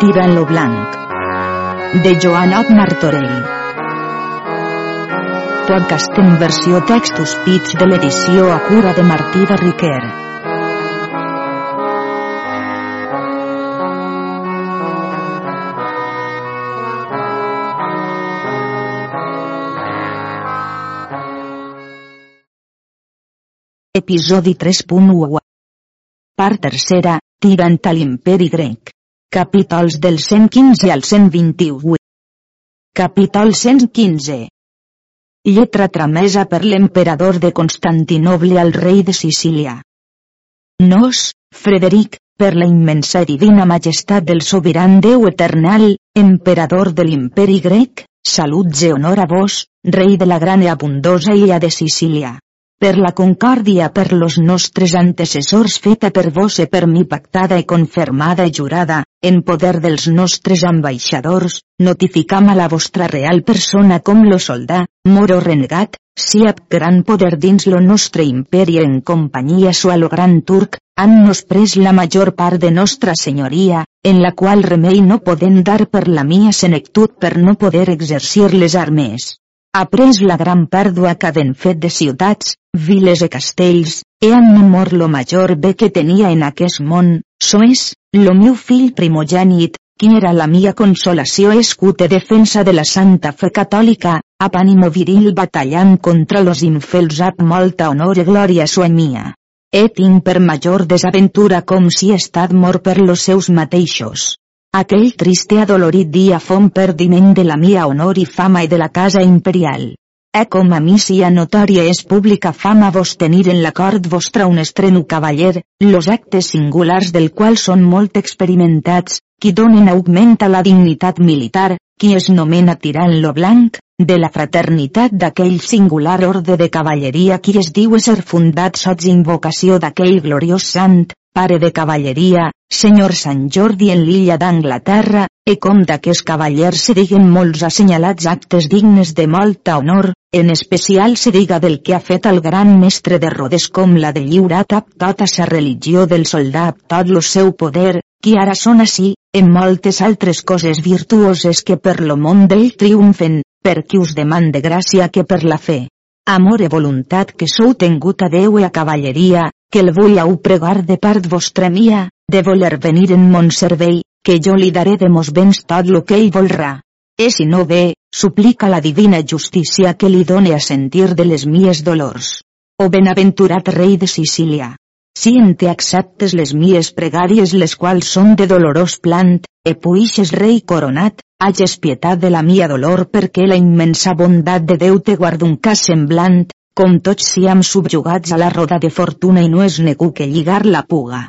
Tirant lo blanc. De Joanot Martorell. Podcast en versió textos pits de l'edició a cura de Martí de Riquer. Episodi 3.1 Part tercera, tirant a l'imperi grec. Capítols del 115 al 128. Capítol 115. Lletra tramesa per l'emperador de Constantinoble al rei de Sicília. Nos, Frederic, per la immensa i divina majestat del sobiran Déu eternal, emperador de l'imperi grec, salut i honor a vos, rei de la gran i abundosa illa de Sicília per la concòrdia per los nostres antecessors feta per vos e per mi pactada i confirmada i jurada, en poder dels nostres ambaixadors, notificam a la vostra real persona com lo soldà, moro renegat, siap gran poder dins lo nostre imperi en companyia sua lo gran turc, han nos pres la major part de nostra senyoria, en la qual remei no podem dar per la mia senectut per no poder exercir les armes ha pres la gran pèrdua que havent fet de ciutats, viles i castells, he en memor lo major bé que tenia en aquest món, so és, lo meu fill primogènit, qui era la mia consolació escut i defensa de la santa fe catòlica, ap ànimo viril batallant contra los infels ap molta honor i glòria sua mia. He tinc per major desaventura com si estat mort per los seus mateixos. Aquell triste adolorit dia fon perdiment de la mia honor i fama i de la casa imperial. E com a mi sia notòria és pública fama vos tenir en la cort vostra un estreno cavaller, los actes singulars del qual són molt experimentats, qui donen augment a la dignitat militar, qui es nomena tirant lo blanc, de la fraternitat d'aquell singular orde de cavalleria qui es diu ser fundat sots invocació d'aquell gloriós sant, pare de cavalleria, senyor Sant Jordi en l'illa d'Anglaterra, e com d'aquest cavaller se diguen molts assenyalats actes dignes de molta honor, en especial se diga del que ha fet el gran mestre de Rodes com la de lliurat ab tota sa religió del soldat tot lo seu poder, qui ara són així, en moltes altres coses virtuoses que per lo món d'ell triomfen, per qui us demande gràcia que per la fe amor e voluntat que sou tengut a Déu e a cavalleria, que el vull au pregar de part vostra mia, de voler venir en mon servei, que jo li daré de mos béns tot lo que ell volrà. E si no ve, suplica la divina justícia que li done a sentir de les mies dolors. O benaventurat rei de Sicília. Si en te acceptes les mies pregàries les quals són de dolorós plant, e puixes rei coronat, hages pietat de la mia dolor perquè la immensa bondat de Déu te guarda un cas semblant, com tots siam subjugats a la roda de fortuna i no és negu que lligar la puga.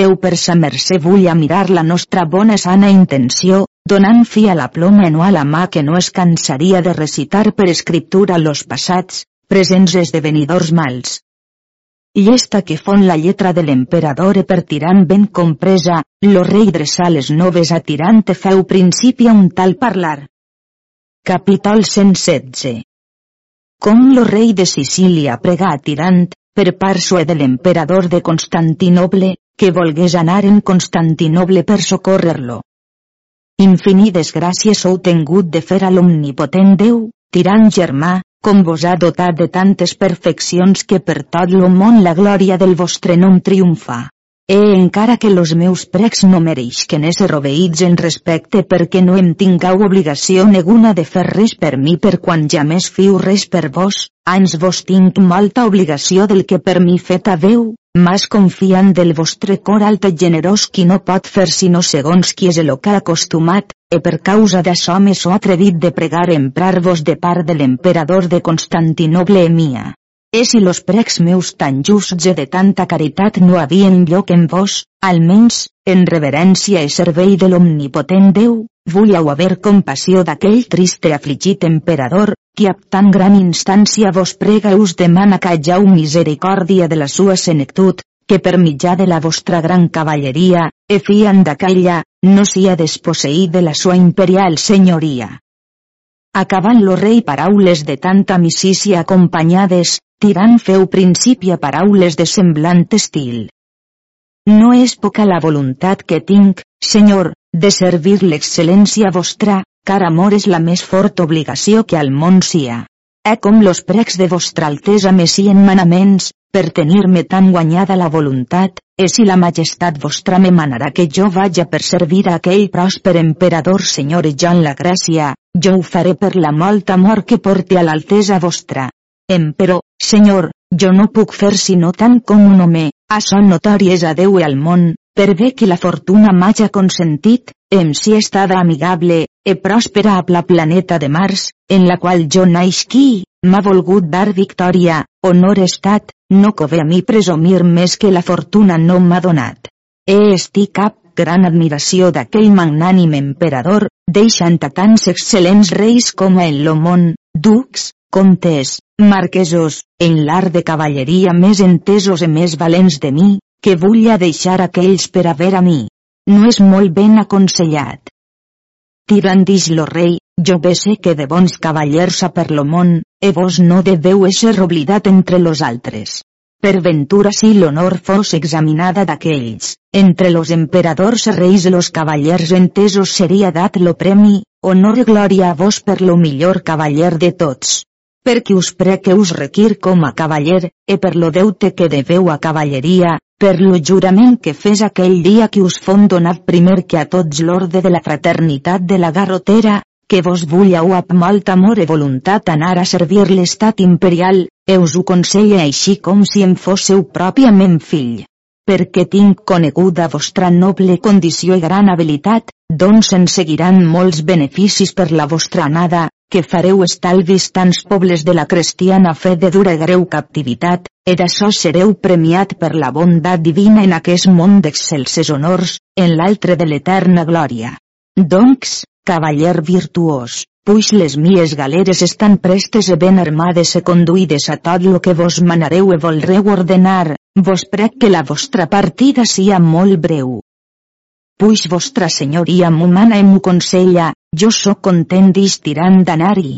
Déu per sa mercè vull a mirar la nostra bona sana intenció, donant fi a la ploma no a la mà que no es cansaria de recitar per escriptura los passats, presents esdevenidors mals. I esta que fon la lletra de l'emperador e per tirant ben compresa, lo rei dreçà les noves a tirant feu principi a un tal parlar. Capítol 116 com lo rei de Sicília pregà a Tirant, per part sue de l'emperador de Constantinoble, que volgués anar en Constantinoble per socórrer-lo. Infinides gràcies sou tengut de fer a l'omnipotent Déu, tirant germà, com vos ha dotat de tantes perfeccions que per tot lo món la glòria del vostre nom triomfa. E encara que los meus precs no mereixen ésser obeïts en respecte perquè no em tingau obligació neguna de fer res per mi per quan ja més fiu res per vos, ans vos tinc molta obligació del que per mi fet haveu, mas confiant del vostre cor alt i generós qui no pot fer sinó segons qui és el que ha acostumat, e per causa d'això me so atrevit de pregar emprar-vos de part de l'emperador de Constantinoble mia. E si los precs meus tan justs e de tanta caritat no havien lloc en vos, almenys, en reverència i servei de l'omnipotent Déu, vulleu haver compassió d'aquell triste afligit emperador, qui ab tan gran instància vos prega us demana que hageu misericòrdia de la sua senectut, que per mitjà de la vostra gran cavalleria, e fiant d'aquella, no sia desposseït de la sua imperial senyoria. Acabant lo rei paraules de tanta amicícia acompanyades, Tirant feu principi a paraules de semblant estil. no és poca la voluntat que tinc, senyor, de servir l'excel·lència vostra, car amor és la més forta obligació que al món sia. E com los precs de vostra altesa me sien manaments, per tenir-me tan guanyada la voluntat, e si la majestat vostra me manarà que jo vaja per servir a aquell pròsper emperador senyor John la Gràcia, jo ho faré per la molt amor que porte a l'altesa vostra. Emperò, senyor, jo no puc fer sinó tant com un home, a son notòries a Déu i al món, per bé que la fortuna m'haja consentit, em si estada amigable, e pròspera a la planeta de Mars, en la qual jo naixqui, m'ha volgut dar victòria, honor estat, no cove a mi presumir més que la fortuna no m'ha donat. He estic cap gran admiració d'aquell magnànim emperador, deixant a tants excel·lents reis com el lo món, ducs, comtes, marquesos, en l'art de cavalleria més entesos i més valents de mi, que vull deixar aquells per haver a mi. No és molt ben aconsellat. Tirant lo rei, jo bé sé que de bons cavallers a per lo món, e vos no deveu ésser oblidat entre los altres. Per ventura si l'honor fos examinada d'aquells, entre los emperadors reis los cavallers entesos seria dat lo premi, honor i glòria a vos per lo millor cavaller de tots. Perquè us prec que us requir com a cavaller, e per lo deute que deveu a cavalleria, per lo jurament que fes aquell dia que us fon donat primer que a tots l'orde de la fraternitat de la garrotera, que vos vulleu amb molt amor i voluntat anar a servir l'estat imperial, e us ho conselle així com si em fósseu pròpiament fill. Perquè tinc coneguda vostra noble condició i gran habilitat, doncs en seguiran molts beneficis per la vostra anada, que fareu estalvis tants pobles de la cristiana fe de dura i greu captivitat, e d'això sereu premiat per la bondat divina en aquest món d'excelses honors, en l'altre de l'eterna glòria. Doncs, cavaller virtuós, puix les mies galeres estan prestes e ben armades e conduïdes a tot lo que vos manareu e volreu ordenar, vos prec que la vostra partida sia molt breu. Puix vostra senyoria m'ho mana i m'ho consella, jo sóc content tirant d'anar-hi.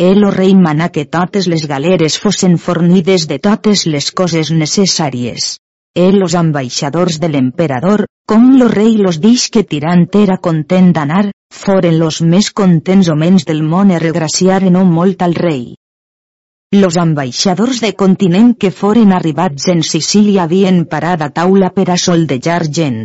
El rei manà que totes les galeres fossin fornides de totes les coses necessàries. El los ambaixadors de l'emperador, com lo rei los dix que tirant era content d'anar, foren los més contents homens del món e regraciaren o molt al rei. Los ambaixadors de continent que foren arribats en Sicília havien parat a taula per a soldejar gent.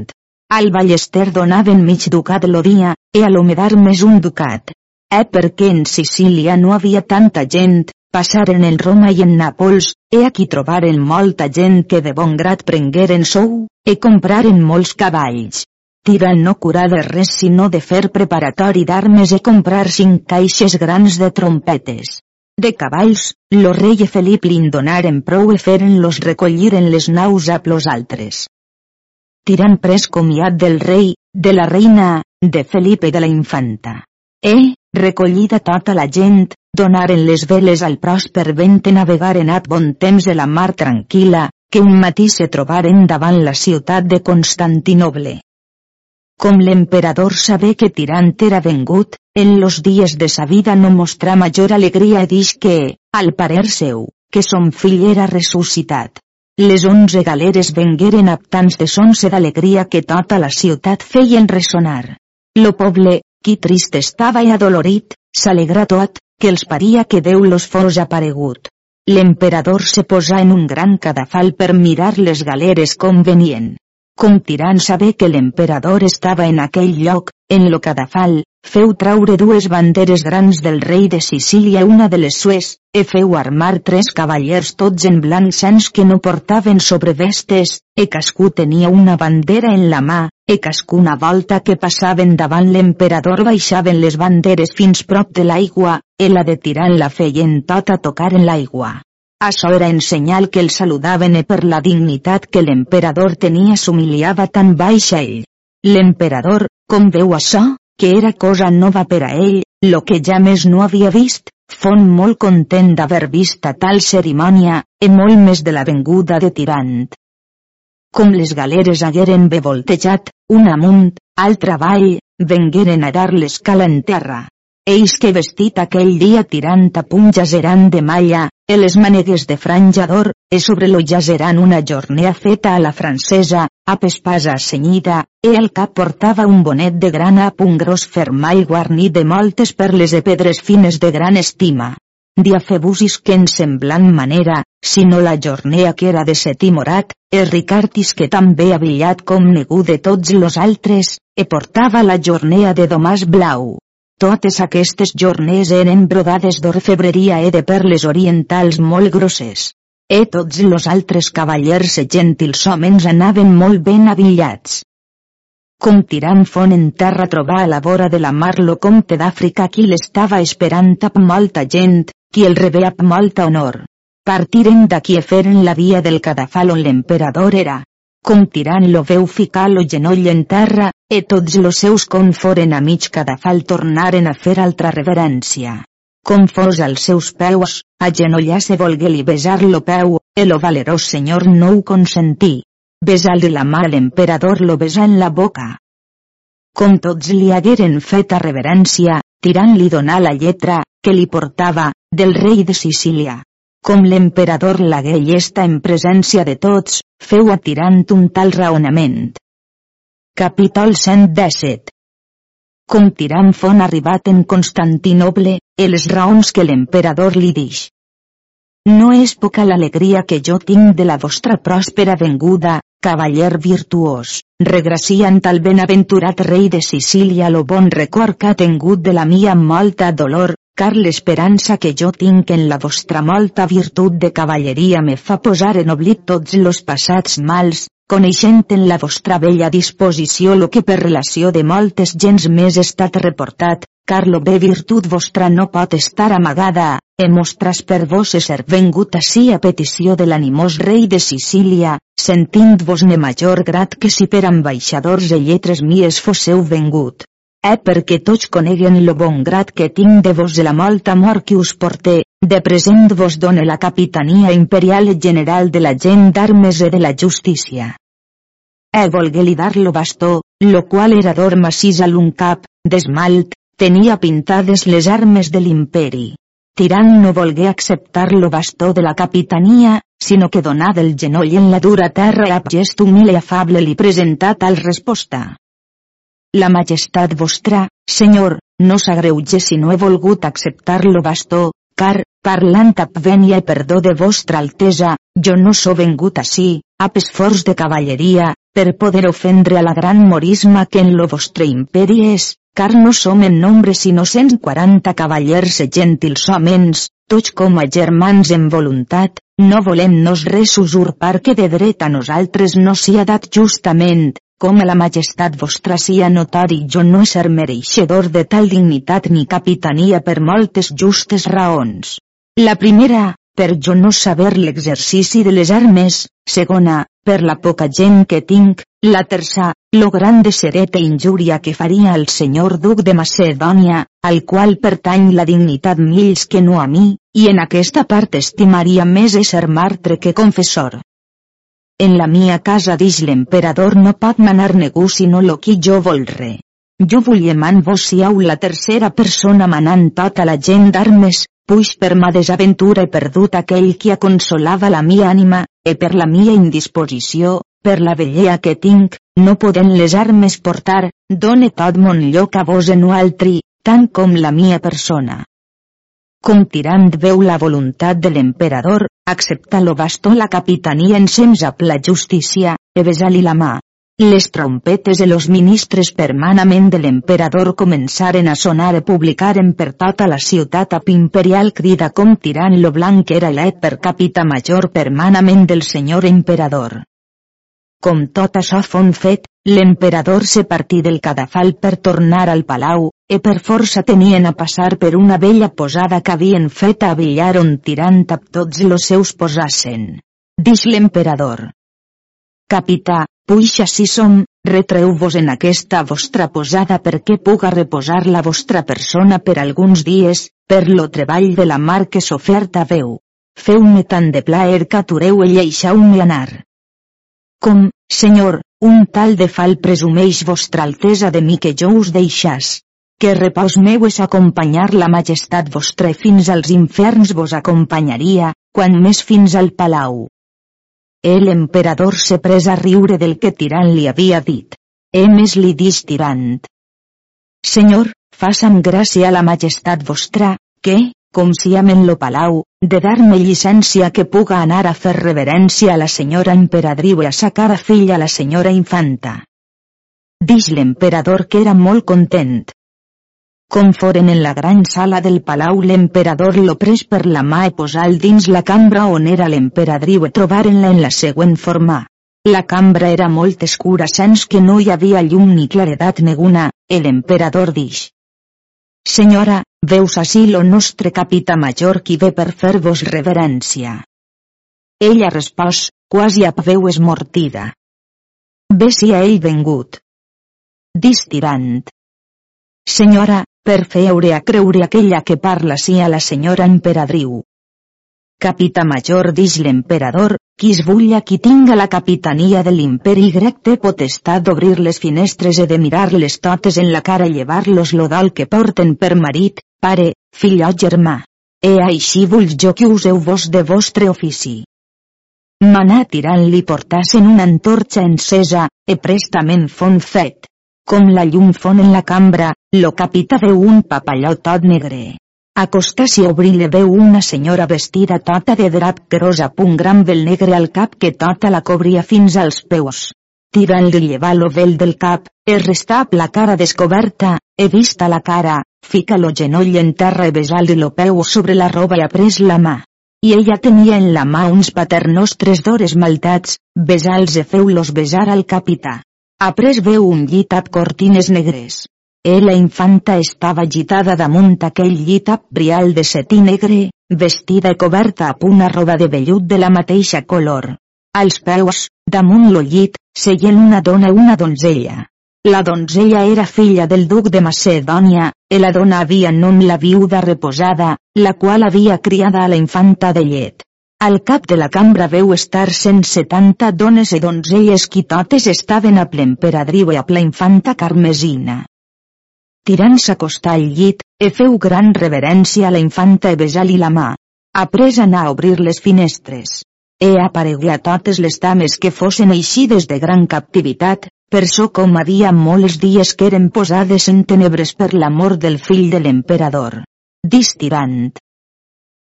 Al ballester donaven mig ducat lo dia, e a l'homedar més un ducat. Eh perquè en Sicília no havia tanta gent, passaren en Roma i en Nàpols, e aquí trobaren molta gent que de bon grat prengueren sou, e compraren molts cavalls. Tirant no curar de res sinó de fer preparatori d'armes e comprar cinc caixes grans de trompetes. De cavalls, lo rei i Felip li'n donaren prou e feren los recollir en les naus a plos altres tirant pres comiat del rei, de la reina, de Felipe i de la infanta. E, recollida tota la gent, donaren les veles al pròsper vent i navegaren a bon temps de la mar tranquil·la, que un matí se trobaren davant la ciutat de Constantinoble. Com l'emperador sabé que Tirant era vengut, en los dies de sa vida no mostrà major alegria i dix que, al parer seu, que son fill era ressuscitat. Les onze galeres vengueren amb tants de sons d'alegria que tota la ciutat feien ressonar. Lo poble, qui trist estava i adolorit, s'alegrà tot, que els paria que Déu los fos aparegut. L'emperador se posà en un gran cadafal per mirar les galeres com venien. Com tirant saber que l'emperador estava en aquell lloc, en lo cadafal, feu traure dues banderes grans del rei de Sicília una de les sues, e feu armar tres cavallers tots en blanc sens que no portaven sobrevestes, e cascú tenia una bandera en la mà, e cascuna volta que passaven davant l'emperador baixaven les banderes fins prop de l'aigua, e la de tirant la feien tot a tocar en l'aigua. Això era en senyal que el saludaven e per la dignitat que l'emperador tenia s'humiliava tan baix a ell. L'emperador, com veu això, que era cosa nova per a ell, lo que ja més no havia vist, fon molt content d'haver vist a tal cerimònia, e molt més de la venguda de Tirant. Com les galeres hagueren bevoltejat, un amunt, altra avall, vengueren a dar l'escala en terra. Ells que vestit aquell dia tirant a punjas eran de malla, e les manegues de franjador, e sobre lo jazeran una jornea feta a la francesa, a pespasa senyida, e el cap portava un bonet de grana a punt gros fermall guarnit de moltes perles de pedres fines de gran estima diafebusis que en semblant manera, sinó la jornea que era de setimorat, el Ricardis que també avillat com negu de tots los altres, e portava la jornea de domàs blau. Totes aquestes jornees eren brodades d'orfebreria e de perles orientals molt grosses. E tots los altres cavallers gentils homens anaven molt ben avillats. Com tirant font en terra trobar a la vora de la mar lo comte d'Àfrica qui l'estava esperant amb molta gent, qui el rebé amb molta honor. Partiren d'aquí e feren la via del cadafal on l'emperador era. Com tirant lo veu ficar lo genoll en terra, e tots los seus con foren a mig cadafal tornaren a fer altra reverència. Com fos als seus peus, a genollar se volgué-li besar lo peu, e lo valerós senyor no ho consentí. Besar-li la mà l'emperador lo besà en la boca. Com tots li hagueren fet a reverència, tirant-li donar la lletra, que li portava, del rei de Sicília. Com l'emperador lagué llesta en presència de tots, feu atirant un tal raonament. Capítol 117 Com tirant font arribat en Constantinoble, els raons que l'emperador li dix. No és poca l'alegria que jo tinc de la vostra pròspera venguda, cavaller virtuós, regraciant al benaventurat rei de Sicília lo bon record que ha tingut de la mia molta dolor, car l'esperança que jo tinc en la vostra molta virtut de cavalleria. Me fa posar en oblit tots los passats mals, coneixent en la vostra bella disposició lo que per relació de moltes gens més estat reportat, car lo bé virtut vostra no pot estar amagada, e mostras per vos ser vengut ací a petició de l'animós rei de Sicília, sentint-vos ne major grat que si per ambaixadors e lletres mies fosseu vengut eh perquè tots coneguen lo bon grat que tinc de vos de la molta amor que us porté, de present vos done la capitania imperial general de la gent d'armes i de la justícia. Eh volgué-li dar lo bastó, lo qual era d'or massís a l'un cap, d'esmalt, tenia pintades les armes de l'imperi. Tirant no volgué acceptar lo bastó de la capitania, sinó que donà del genoll en la dura terra a gest humil i afable li presentà tal resposta. La majestat vostra, senyor, no s'agreuge si no he volgut acceptar lo bastó, car, parlant amb venia i perdó de vostra altesa, jo no so vengut ací, a esforç de cavalleria, per poder ofendre a la gran morisma que en lo vostre imperi és, car no som en nombre sinó 140 cavallers e gentils homens, tots com a germans en voluntat, no volem nos res usurpar que de dret a nosaltres no s'hi ha dat justament, com a la majestat vostra sia notori jo no ser mereixedor de tal dignitat ni capitania per moltes justes raons. La primera, per jo no saber l'exercici de les armes, segona, per la poca gent que tinc, la terça, lo gran de sereta injúria que faria al senyor duc de Macedònia, al qual pertany la dignitat mills que no a mi, i en aquesta part estimaria més ésser martre que confessor. En la mia casa dix l'emperador no pot manar negu sinó lo qui jo volre. Jo man vos siau la tercera persona manant tota la gent d'armes, puix per ma desaventura he perdut aquell qui aconsolava la mia ànima, e per la mia indisposició, per la vellea que tinc, no poden les armes portar, done tot mon lloc a vos en altri, tant com la mia persona com tirant veu la voluntat de l'emperador, accepta lo bastó la capitania ensems a la justícia, e besar-li la mà. Les trompetes de los ministres permanament de l'emperador començaren a sonar e publicaren per tota la ciutat a imperial crida com tirant lo blanc era l'et per capita major permanament del senyor emperador. Com tot això fon fet, l'emperador se partí del cadafal per tornar al palau, e per força tenien a passar per una vella posada que havien fet a billar on tirant a tots los seus posassen. Dix l'emperador. Capità, puix així som, retreu-vos en aquesta vostra posada perquè puga reposar la vostra persona per alguns dies, per lo treball de la mar que s'oferta veu. Feu-me tant de plaer que atureu i deixeu-me anar. Com, senyor, un tal de fal presumeix vostra altesa de mi que jo us deixàs. Que repòs meu és acompanyar la majestat vostra fins als inferns vos acompanyaria, quan més fins al palau. El emperador se pres a riure del que Tirant li havia dit. Emes li dix Tirant. Senyor, faça'm gràcia a la majestat vostra, que, com si en lo palau, de dar-me llicència que puga anar a fer reverència a la senyora emperadriu i a sa cara filla la senyora infanta. Dix l'emperador que era molt content. Com foren en la gran sala del palau l'emperador lo pres per la mà i posal dins la cambra on era l'emperadriu i trobaren-la en la següent forma. La cambra era molt escura sens que no hi havia llum ni claredat neguna, l'emperador dix. Senyora, veus ací lo nostre capità major qui ve per fer-vos reverència. Ella respòs, quasi a veu esmortida. Ve si a ell vengut. Distirant. Senyora, per feure a creure aquella que parla si a la senyora emperadriu. Capità major dix l'emperador, qui es vulla qui tinga la capitania de l'imperi grec té potestat d'obrir les finestres i de mirar-les totes en la cara i llevar-los lo dol que porten per marit, pare, fill o germà. E així vull jo que useu vos de vostre ofici. Manà tirant-li portassen una antorxa encesa, e prestament fon fet. Com la llum fon en la cambra, lo capità veu un papalló tot negre. Acostar-s'hi a obrir-le veu una senyora vestida tota de drap gros a punt gran vel negre al cap que tota la cobria fins als peus. Tirant-li llevar lo vel del cap, es resta la cara descoberta, he vista la cara, fica lo genoll en terra i besar-li lo peu sobre la roba i ha pres la mà. I ella tenia en la mà uns paternostres d'ores maltats, besals i feu-los besar al capità. Après veu un llit amb cortines negres. E la infanta estava agitada damunt aquell llit brial de setí negre, vestida i coberta amb una roba de vellut de la mateixa color. Als peus, damunt lo llit, seien una dona i una donzella. La donzella era filla del duc de Macedònia, i la dona havia nom la viuda reposada, la qual havia criada a la infanta de llet. Al cap de la cambra veu estar 170 dones i donzelles qui totes estaven a l'emperadriu i a la infanta Carmesina. Tirant s'acostà al llit, e feu gran reverència a la infanta i besar-li la mà. Après anar a obrir les finestres. E aparegué a totes les dames que fossin eixides de gran captivitat, per so com havia molts dies que eren posades en tenebres per l'amor del fill de l'emperador. Distirant.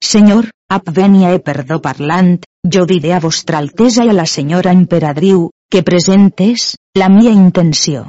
Senyor, ap venia e perdó parlant, jo diré a vostra altesa i a la senyora emperadriu, que presentes, la mia intenció.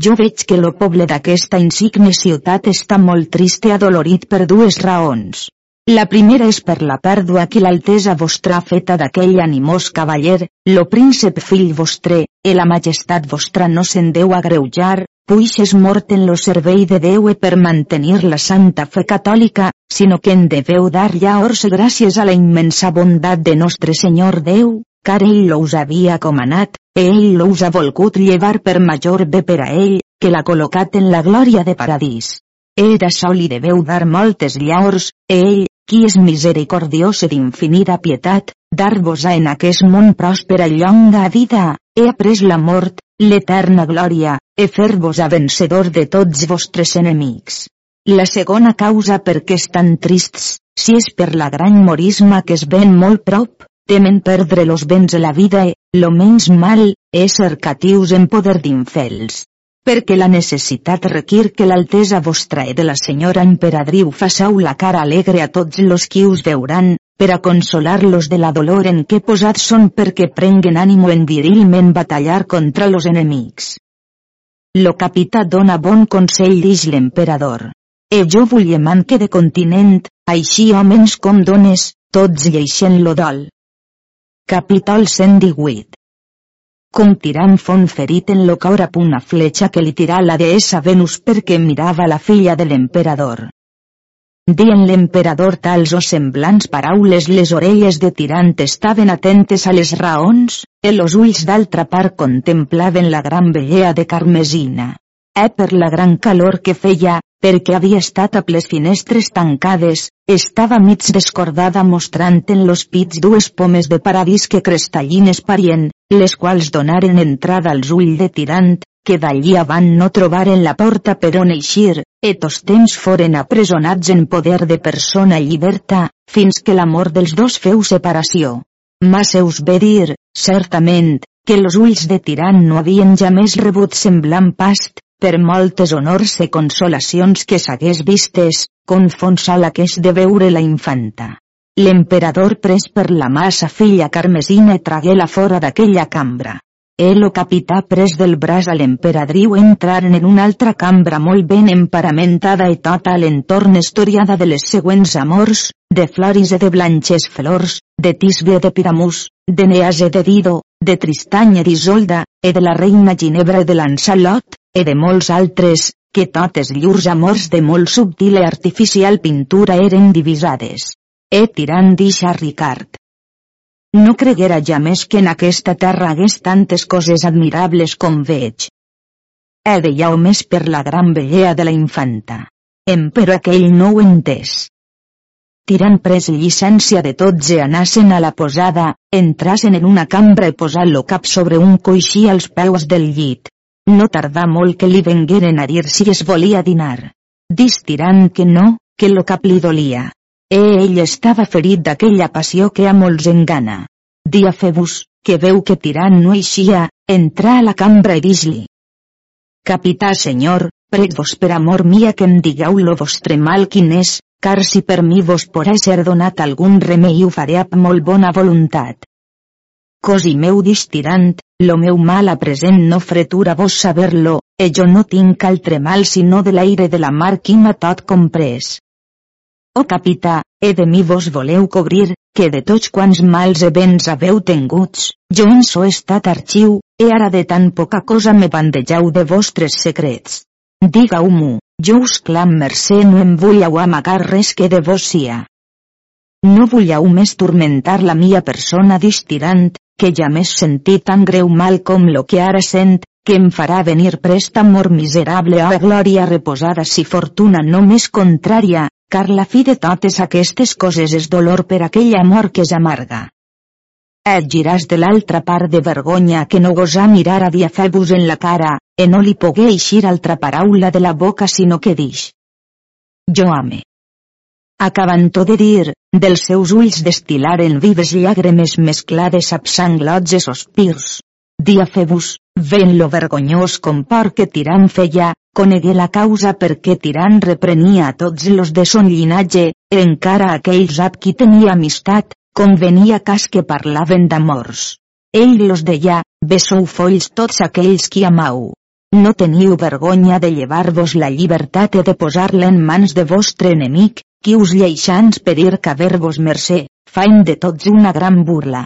Jo veig que lo poble d'aquesta insigne ciutat està molt trist i adolorit per dues raons. La primera és per la pèrdua que l'altesa vostra ha feta d'aquell animós cavaller, lo príncep fill vostre, e la majestat vostra no se'n deu agreujar, puix és mort en lo servei de Déu e per mantenir la santa fe catòlica, sinó que en deveu dar llaors gràcies a la immensa bondat de nostre Senyor Déu, car ell us havia comanat, e ell us ha volgut llevar per major bé per a ell, que l'ha col·locat en la glòria de paradís. Era sol i deveu dar moltes llaors, e ell, qui és misericordiós i d'infinida pietat, dar-vos-a en aquest món pròspera i llonga vida, he après la mort, l'eterna glòria, e fer-vos a vencedor de tots vostres enemics. La segona causa per què estan trists, si és per la gran morisma que es ven molt prop, temen perdre los béns la vida e, lo menys mal, ésser catius en poder d'infels perquè la necessitat requir que l'altesa vostra i de la senyora emperadriu façau la cara alegre a tots los qui us veuran, per a consolar-los de la dolor en què posats són perquè prenguen ànimo en virilment batallar contra los enemics. Lo capità dona bon consell dix l'emperador. E jo vull manque de continent, així homes com dones, tots lleixen lo dol. Capítol 118 com tirant fon ferit en lo cor a una fletxa que li tirà la deessa Venus perquè mirava la filla de l'emperador. Dient l'emperador tals o semblants paraules les orelles de tirant estaven atentes a les raons, e los ulls d'altra part contemplaven la gran bellea de Carmesina. E per la gran calor que feia, perquè havia estat a les finestres tancades, estava mig descordada mostrant en los pits dues pomes de paradís que crestallines parien, les quals donaren entrada als ulls de tirant, que d'allí avant no trobaren la porta per on eixir, etos temps foren apresonats en poder de persona lliberta, fins que l'amor dels dos feu separació. Masseus ve dir, certament, que los ulls de tirant no havien jamés rebut semblant past, per moltes honors i consolacions que s'hagués vistes, confon la que és de veure la infanta. L'emperador pres per la mà sa filla Carmesina tragué-la fora d'aquella cambra. El o capità pres del braç a l'emperadriu entraren en una altra cambra molt ben emparamentada i tota l'entorn historiada de les següents amors, de Floris e de Blanches Flors, de Tisbe de Piramus, de Nease de Dido, de Tristanya d'Isolda, e de la reina Ginebra de Lancelot, e de molts altres, que totes llurs amors de molt subtil i artificial pintura eren divisades. E tirant d'Ixa Ricard. No creguera ja més que en aquesta terra hagués tantes coses admirables com veig. He de ja més per la gran bellea de la infanta. Em però aquell no ho entès. Tirant pres llicència de tots i anassen a la posada, entrasen en una cambra i posant lo cap sobre un coixí als peus del llit. No tardà molt que li vengueren a dir si es volia dinar. Dis tirant que no, que lo cap li dolia. E ell estava ferit d'aquella passió que a molts engana. Dia Febus, que veu que tirant no eixia, entra a la cambra i dis-li. Capità senyor, prec-vos per amor mia que em digueu lo vostre mal quin és, car si per mi vos porà ser donat algun remei ho faré amb molt bona voluntat. Cosi meu distirant, lo meu mal a present no fretura vos saber-lo, e jo no tinc altre mal sinó de l'aire de la mar qui m'ha tot comprès. O capità, he de mi vos voleu cobrir, que de tots quants mals e béns haveu tenguts, jo en so estat arxiu, e ara de tan poca cosa me bandejau de vostres secrets. Diga-ho-m'ho, jo us clam mercè no em vulleu amagar res que de vos sia. No vulleu més turmentar la mia persona distirant, que ja més sentí tan greu mal com lo que ara sent, que em farà venir prest amor miserable a glòria reposada si fortuna no més contrària, car la fi de totes aquestes coses és dolor per aquell amor que és amarga. Et giràs de l'altra part de vergonya que no gosà mirar a Diafebus en la cara, e no li pogué eixir altra paraula de la boca sinó que dix. Jo ame. Acabant de dir, dels seus ulls destilaren vives llàgrimes mesclades amb sanglots i sospirs. Diafebus, ven lo vergonyós com por que tirant feia, conegué la causa per què Tirant reprenia a tots los de son llinatge, encara aquells ab qui tenia amistat, convenia cas que parlaven d'amors. Ell los deia, besou folls tots aquells qui amau. No teniu vergonya de llevar-vos la llibertat i de posar-la en mans de vostre enemic, qui us lleixans pedir caver-vos mercè, fain de tots una gran burla.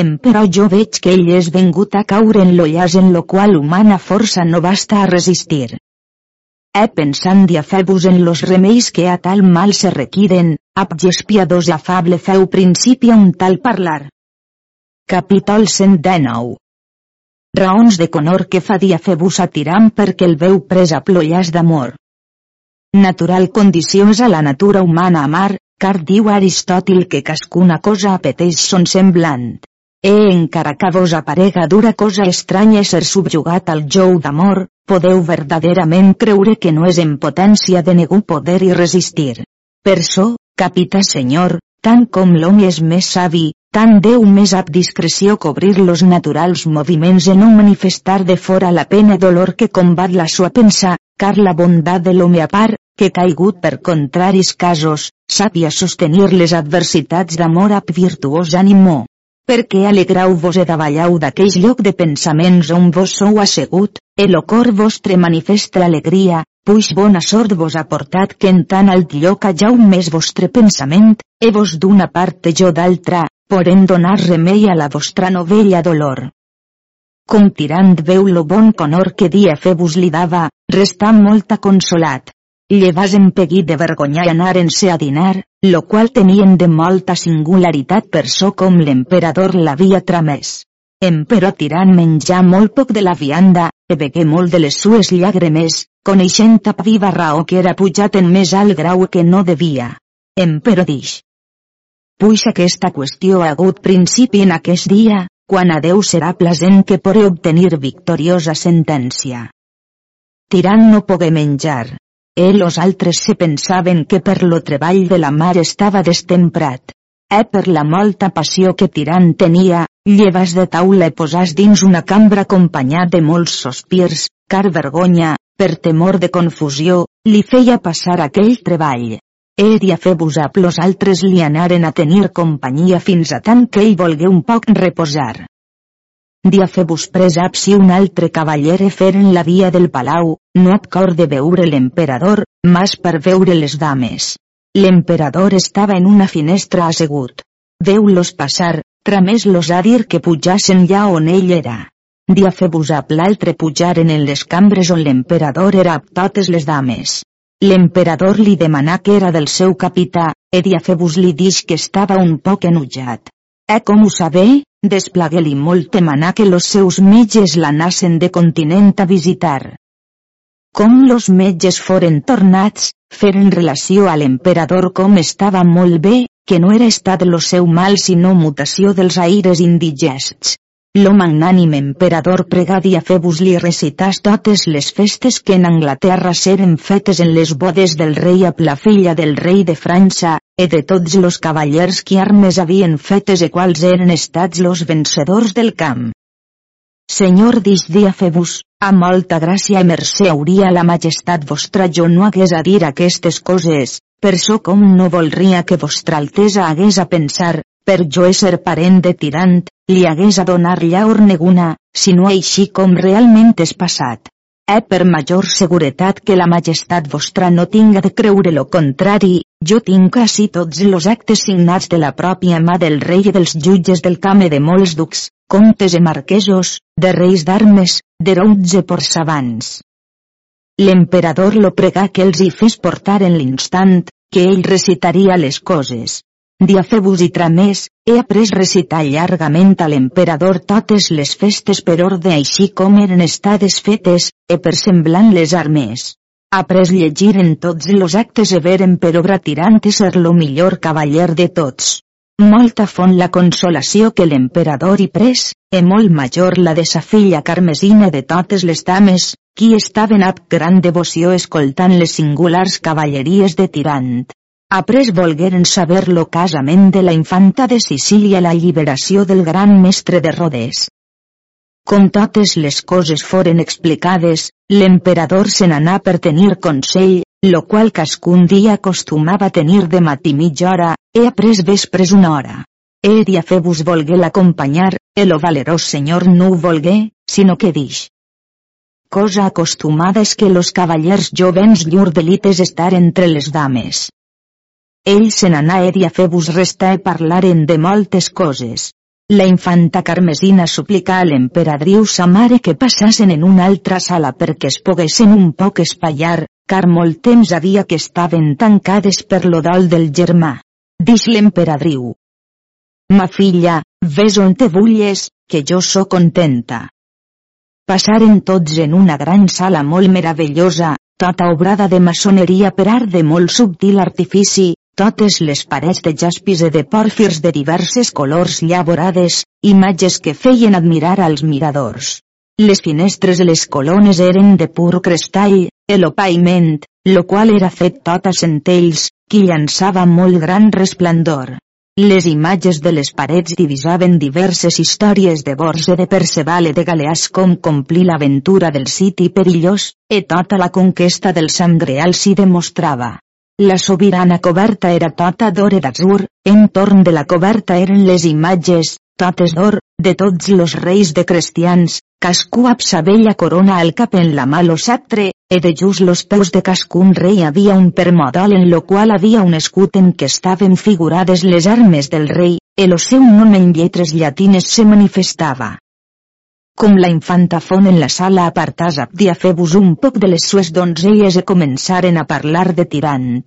Em però jo veig que ell és vengut a caure en lo llaç en lo qual humana força no basta a resistir. He pensant i afebus en los remeis que a tal mal se requiren, abges piadós afable feu principi a un tal parlar. Capítol 119 Raons de conor que fa Diafebus a Tiram perquè el veu pres a plollàs d'amor. Natural condició és a la natura humana amar, car diu Aristòtil que cascuna cosa apeteix son semblant. E encara que vos aparega dura cosa estranya ser subjugat al jou d'amor, podeu verdaderament creure que no és en potència de ningú poder i resistir. Per so, capità senyor, tant com l'home és més savi, tant deu més ab discreció cobrir los naturals moviments en no manifestar de fora la pena dolor que combat la sua pensa, car la bondat de l'home a part, que caigut per contraris casos, sàpia sostenir les adversitats d'amor ab virtuós ànimo perquè alegrau-vos e davallau d'aqueix lloc de pensaments on vos sou assegut, el cor vostre manifesta alegria, puix bona sort vos ha portat que en tan alt lloc halleu més vostre pensament, e vos d'una part jo d'altra, porem donar remei a la vostra novella dolor. Com tirant veu lo bon conor que dia Febus li dava, restà molta consolat, llevas empeguit de vergonya i anaren-se a dinar, lo qual tenien de molta singularitat per so com l'emperador l'havia tramès. Emperò tirant menjar molt poc de la vianda, e begué molt de les sues llàgrimes, coneixent a viva raó que era pujat en més alt grau que no devia. Emperò dix. Puix aquesta qüestió ha hagut principi en aquest dia, quan a Déu serà plasent que pore obtenir victoriosa sentència. Tirant no pogué menjar, E los altres se pensaven que per lo treball de la mar estava destemprat. E per la molta passió que Tirant tenia, llevas de taula i posàs dins una cambra acompanyat de molts sospirs, car vergonya, per temor de confusió, li feia passar aquell treball. Ell i a fer-vos a plos altres li anaren a tenir companyia fins a tant que ell volgué un poc reposar. Dia fer-vos presap si un altre cavaller fer en la via del palau, no et cor de veure l'emperador, mas per veure les dames. L'emperador estava en una finestra assegut. Veu-los passar, tramés-los a dir que pujassen ja on ell era. Dia fer-vos a l'altre pujaren en les cambres on l'emperador era amb totes les dames. L'emperador li demanà que era del seu capità, e Diafebus li dix que estava un poc enutjat. E com ho sabé? Desplagué-li molt demanà que los seus metges l'anassen de continent a visitar. Com los metges foren tornats, feren relació a l'emperador com estava molt bé, que no era estat lo seu mal sinó mutació dels aires indigests. Lo magnànim emperador pregadi a Febus li recitas totes les festes que en Anglaterra seren fetes en les bodes del rei a la filla del rei de França, e de tots los cavallers que armes havien fetes e quals eren estats los vencedors del camp. Senyor dix dia Febus, a molta gràcia i mercè hauria la majestat vostra jo no hagués a dir aquestes coses, per so com no voldria que vostra altesa hagués a pensar, per jo ésser parent de tirant, li hagués a donar llaor neguna, sinó així com realment és passat. E per major seguretat que la majestat vostra no tinga de creure lo contrari, jo tinc quasi tots los actes signats de la pròpia mà del rei i dels jutges del camp de molts ducs, comtes i marquesos, de reis d'armes, de routs por savants. L'emperador lo pregà que els hi fes portar en l'instant, que ell recitaria les coses. Diafebus i Tramés, he après recitar llargament a l'emperador totes les festes per ordre així com eren estades fetes, e per semblant les armes. Après llegir en tots los actes e veren per obra tirant i ser lo millor cavaller de tots. Molta font la consolació que l'emperador hi pres, e molt major la de sa filla carmesina de totes les dames, qui estaven ab gran devoció escoltant les singulars cavalleries de tirant. Après volgueren saber lo casament de la infanta de Sicília la lliberació del gran mestre de Rodes. Com totes les coses foren explicades, l'emperador se n'anà per tenir consell, lo qual cascun dia acostumava tenir de matí mitja hora, e après vespres una hora. E Diafebus volgué l'acompanyar, e lo valerós senyor no ho volgué, sinó que dix. Cosa acostumada és que los cavallers jovens llur delites estar entre les dames. Ell se n'anà i a fer-vos restar i parlaren de moltes coses. La infanta Carmesina suplicà a l'emperadriu sa mare que passassen en una altra sala perquè es poguessin un poc espaiar, car molt temps havia que estaven tancades per lo dol del germà. Dix l'emperadriu. Ma filla, ves on te vulles, que jo sóc contenta. Passaren tots en una gran sala molt meravellosa, tota obrada de maçoneria per art de molt subtil artifici, totes les parets de jaspis i de pòrfirs de diverses colors llavorades, imatges que feien admirar als miradors. Les finestres i les colones eren de pur crestall, el opaiment, lo qual era fet tot a centells, qui llançava molt gran resplendor. Les imatges de les parets divisaven diverses històries de Borges de Perceval i de Galeàs com complir l'aventura del siti perillós, e tota la conquesta del Sant Greal s'hi demostrava. La sobirana coberta era tota d'or i d'atzur, entorn de la coberta eren les imatges, totes d'or, de tots los reis de cristians, cascú amb sa corona al cap en la mà lo satre, e de just los peus de cascun rei havia un permodal en lo qual havia un escut en què estaven figurades les armes del rei, e lo seu nom en lletres llatines se manifestava com la infanta fon en la sala apartàs dia fer-vos un poc de les sues donzelles e començaren a parlar de tirant.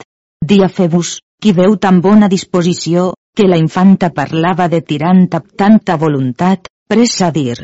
Dia fer-vos, qui veu tan bona disposició, que la infanta parlava de tirant amb tanta voluntat, pressa a dir.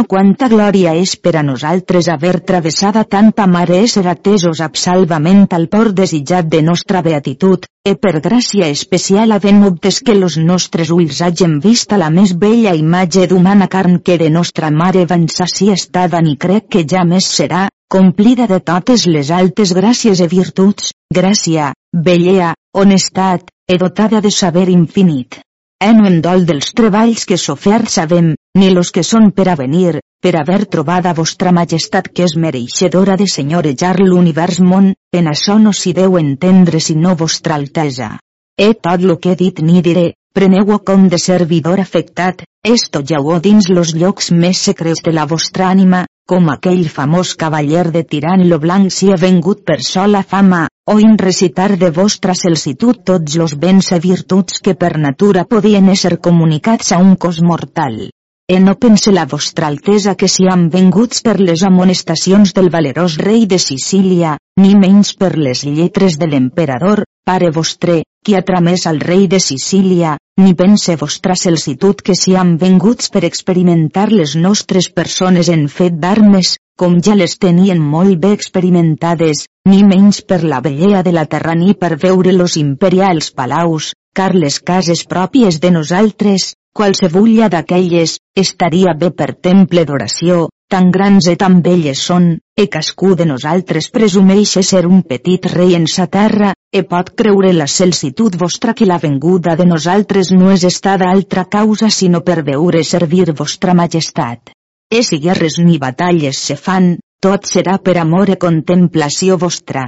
Oh quanta glòria és per a nosaltres haver travessada tanta mare ser atesos salvament al port desitjat de nostra beatitud, e per gràcia especial havent obtes que los nostres ulls hagin vist la més bella imatge d'humana carn que de nostra mare van saci estada ni crec que ja més serà, complida de totes les altes gràcies e virtuts, gràcia, bellea, honestat, e dotada de saber infinit. E no em dol dels treballs que sofert sabem, ni los que són per a venir, per haver trobat a vostra majestat que és mereixedora de senyorejar l'univers món, en això no s'hi deu entendre sinó vostra altesa. E tot lo que he dit ni diré, preneu-ho com de servidor afectat, esto ja ho dins los llocs més secrets de la vostra ànima, com aquell famós cavaller de tirant lo blanc si ha vengut per sola fama, o in recitar de vostra celsitud tots los béns i virtuts que per natura podien ésser comunicats a un cos mortal. E no pense la vostra altesa que si han venguts per les amonestacions del valerós rei de Sicília, ni menys per les lletres de l'emperador, pare vostre, qui ha tramès al rei de Sicília, ni pense vostra celsitud que si han venguts per experimentar les nostres persones en fet d'armes, com ja les tenien molt bé experimentades, ni menys per la bellea de la terra ni per veure los imperials palaus, car les cases pròpies de nosaltres, qualsevulla d'aquelles, estaria bé per temple d'oració, tan grans e tan belles són, e cascú de nosaltres presumeix ser un petit rei en sa terra, e pot creure la celsitud vostra que la venguda de nosaltres no és estada altra causa sinó per veure servir vostra majestat. E si guerres ni batalles se fan, tot serà per amor e contemplació vostra.